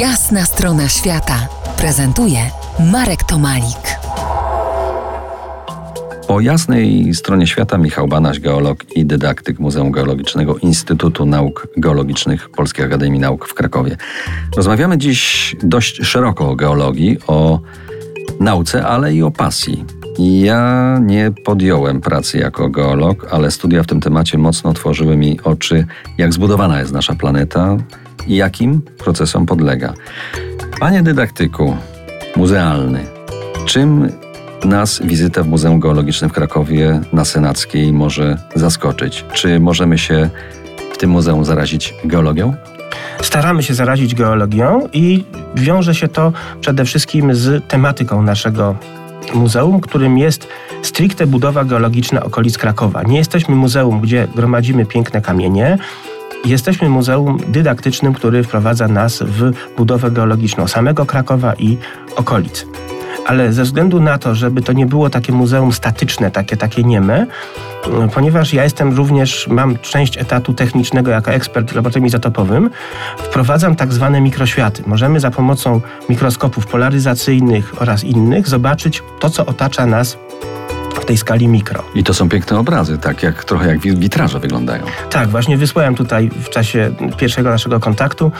Jasna strona świata prezentuje Marek Tomalik. Po jasnej stronie świata Michał Banaś, geolog i dydaktyk Muzeum Geologicznego Instytutu Nauk Geologicznych Polskiej Akademii Nauk w Krakowie. Rozmawiamy dziś dość szeroko o geologii, o nauce, ale i o pasji. Ja nie podjąłem pracy jako geolog, ale studia w tym temacie mocno otworzyły mi oczy, jak zbudowana jest nasza planeta i jakim procesom podlega. Panie dydaktyku muzealny, czym nas wizyta w Muzeum Geologicznym w Krakowie na Senackiej może zaskoczyć? Czy możemy się w tym muzeum zarazić geologią? Staramy się zarazić geologią i wiąże się to przede wszystkim z tematyką naszego muzeum, którym jest stricte budowa geologiczna okolic Krakowa. Nie jesteśmy muzeum, gdzie gromadzimy piękne kamienie. Jesteśmy muzeum dydaktycznym, który wprowadza nas w budowę geologiczną samego Krakowa i okolic ale ze względu na to, żeby to nie było takie muzeum statyczne, takie, takie nieme, ponieważ ja jestem również, mam część etatu technicznego jako ekspert w laboratorium izotopowym, wprowadzam tak zwane mikroświaty. Możemy za pomocą mikroskopów polaryzacyjnych oraz innych zobaczyć to, co otacza nas tej skali mikro. I to są piękne obrazy, tak jak trochę jak witraże wyglądają. Tak, właśnie wysłałem tutaj w czasie pierwszego naszego kontaktu.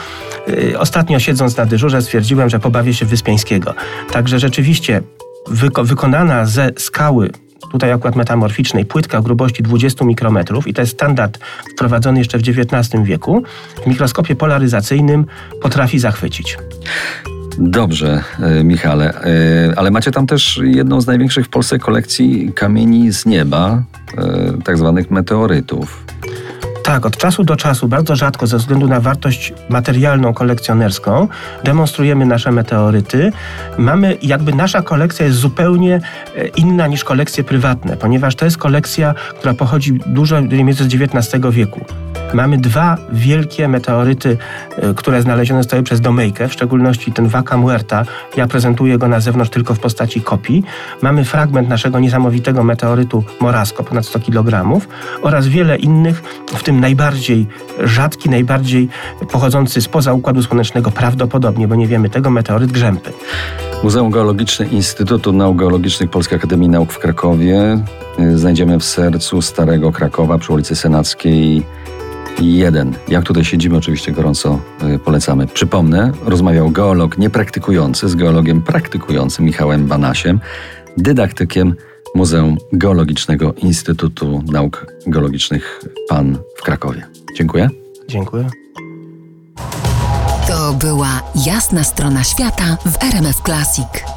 Yy, ostatnio siedząc na dyżurze stwierdziłem, że pobawię się Wyspiańskiego. Także rzeczywiście wyko wykonana ze skały tutaj akurat metamorficznej, płytka o grubości 20 mikrometrów i to jest standard wprowadzony jeszcze w XIX wieku, w mikroskopie polaryzacyjnym potrafi zachwycić. Dobrze, e, Michale, e, ale macie tam też jedną z największych w Polsce kolekcji kamieni z nieba, e, tak zwanych meteorytów. Tak, od czasu do czasu, bardzo rzadko ze względu na wartość materialną, kolekcjonerską, demonstrujemy nasze meteoryty. Mamy, jakby nasza kolekcja jest zupełnie inna niż kolekcje prywatne, ponieważ to jest kolekcja, która pochodzi dużo mniej z XIX wieku. Mamy dwa wielkie meteoryty, e, które znalezione zostały przez Domejkę, w szczególności ten Vaca Muerta. Ja prezentuję go na zewnątrz tylko w postaci kopii. Mamy fragment naszego niesamowitego meteorytu Morasko, ponad 100 kg oraz wiele innych, w tym najbardziej rzadki, najbardziej pochodzący spoza Układu Słonecznego prawdopodobnie, bo nie wiemy tego, meteoryt Grzępy. Muzeum Geologiczne Instytutu Nauk Geologicznych Polskiej Akademii Nauk w Krakowie e, znajdziemy w sercu Starego Krakowa przy ulicy Senackiej jeden. Jak tutaj siedzimy, oczywiście gorąco y, polecamy. Przypomnę, rozmawiał geolog niepraktykujący z geologiem praktykującym Michałem Banasiem, dydaktykiem Muzeum Geologicznego Instytutu Nauk Geologicznych PAN w Krakowie. Dziękuję. Dziękuję. To była jasna strona świata w RMF Classic.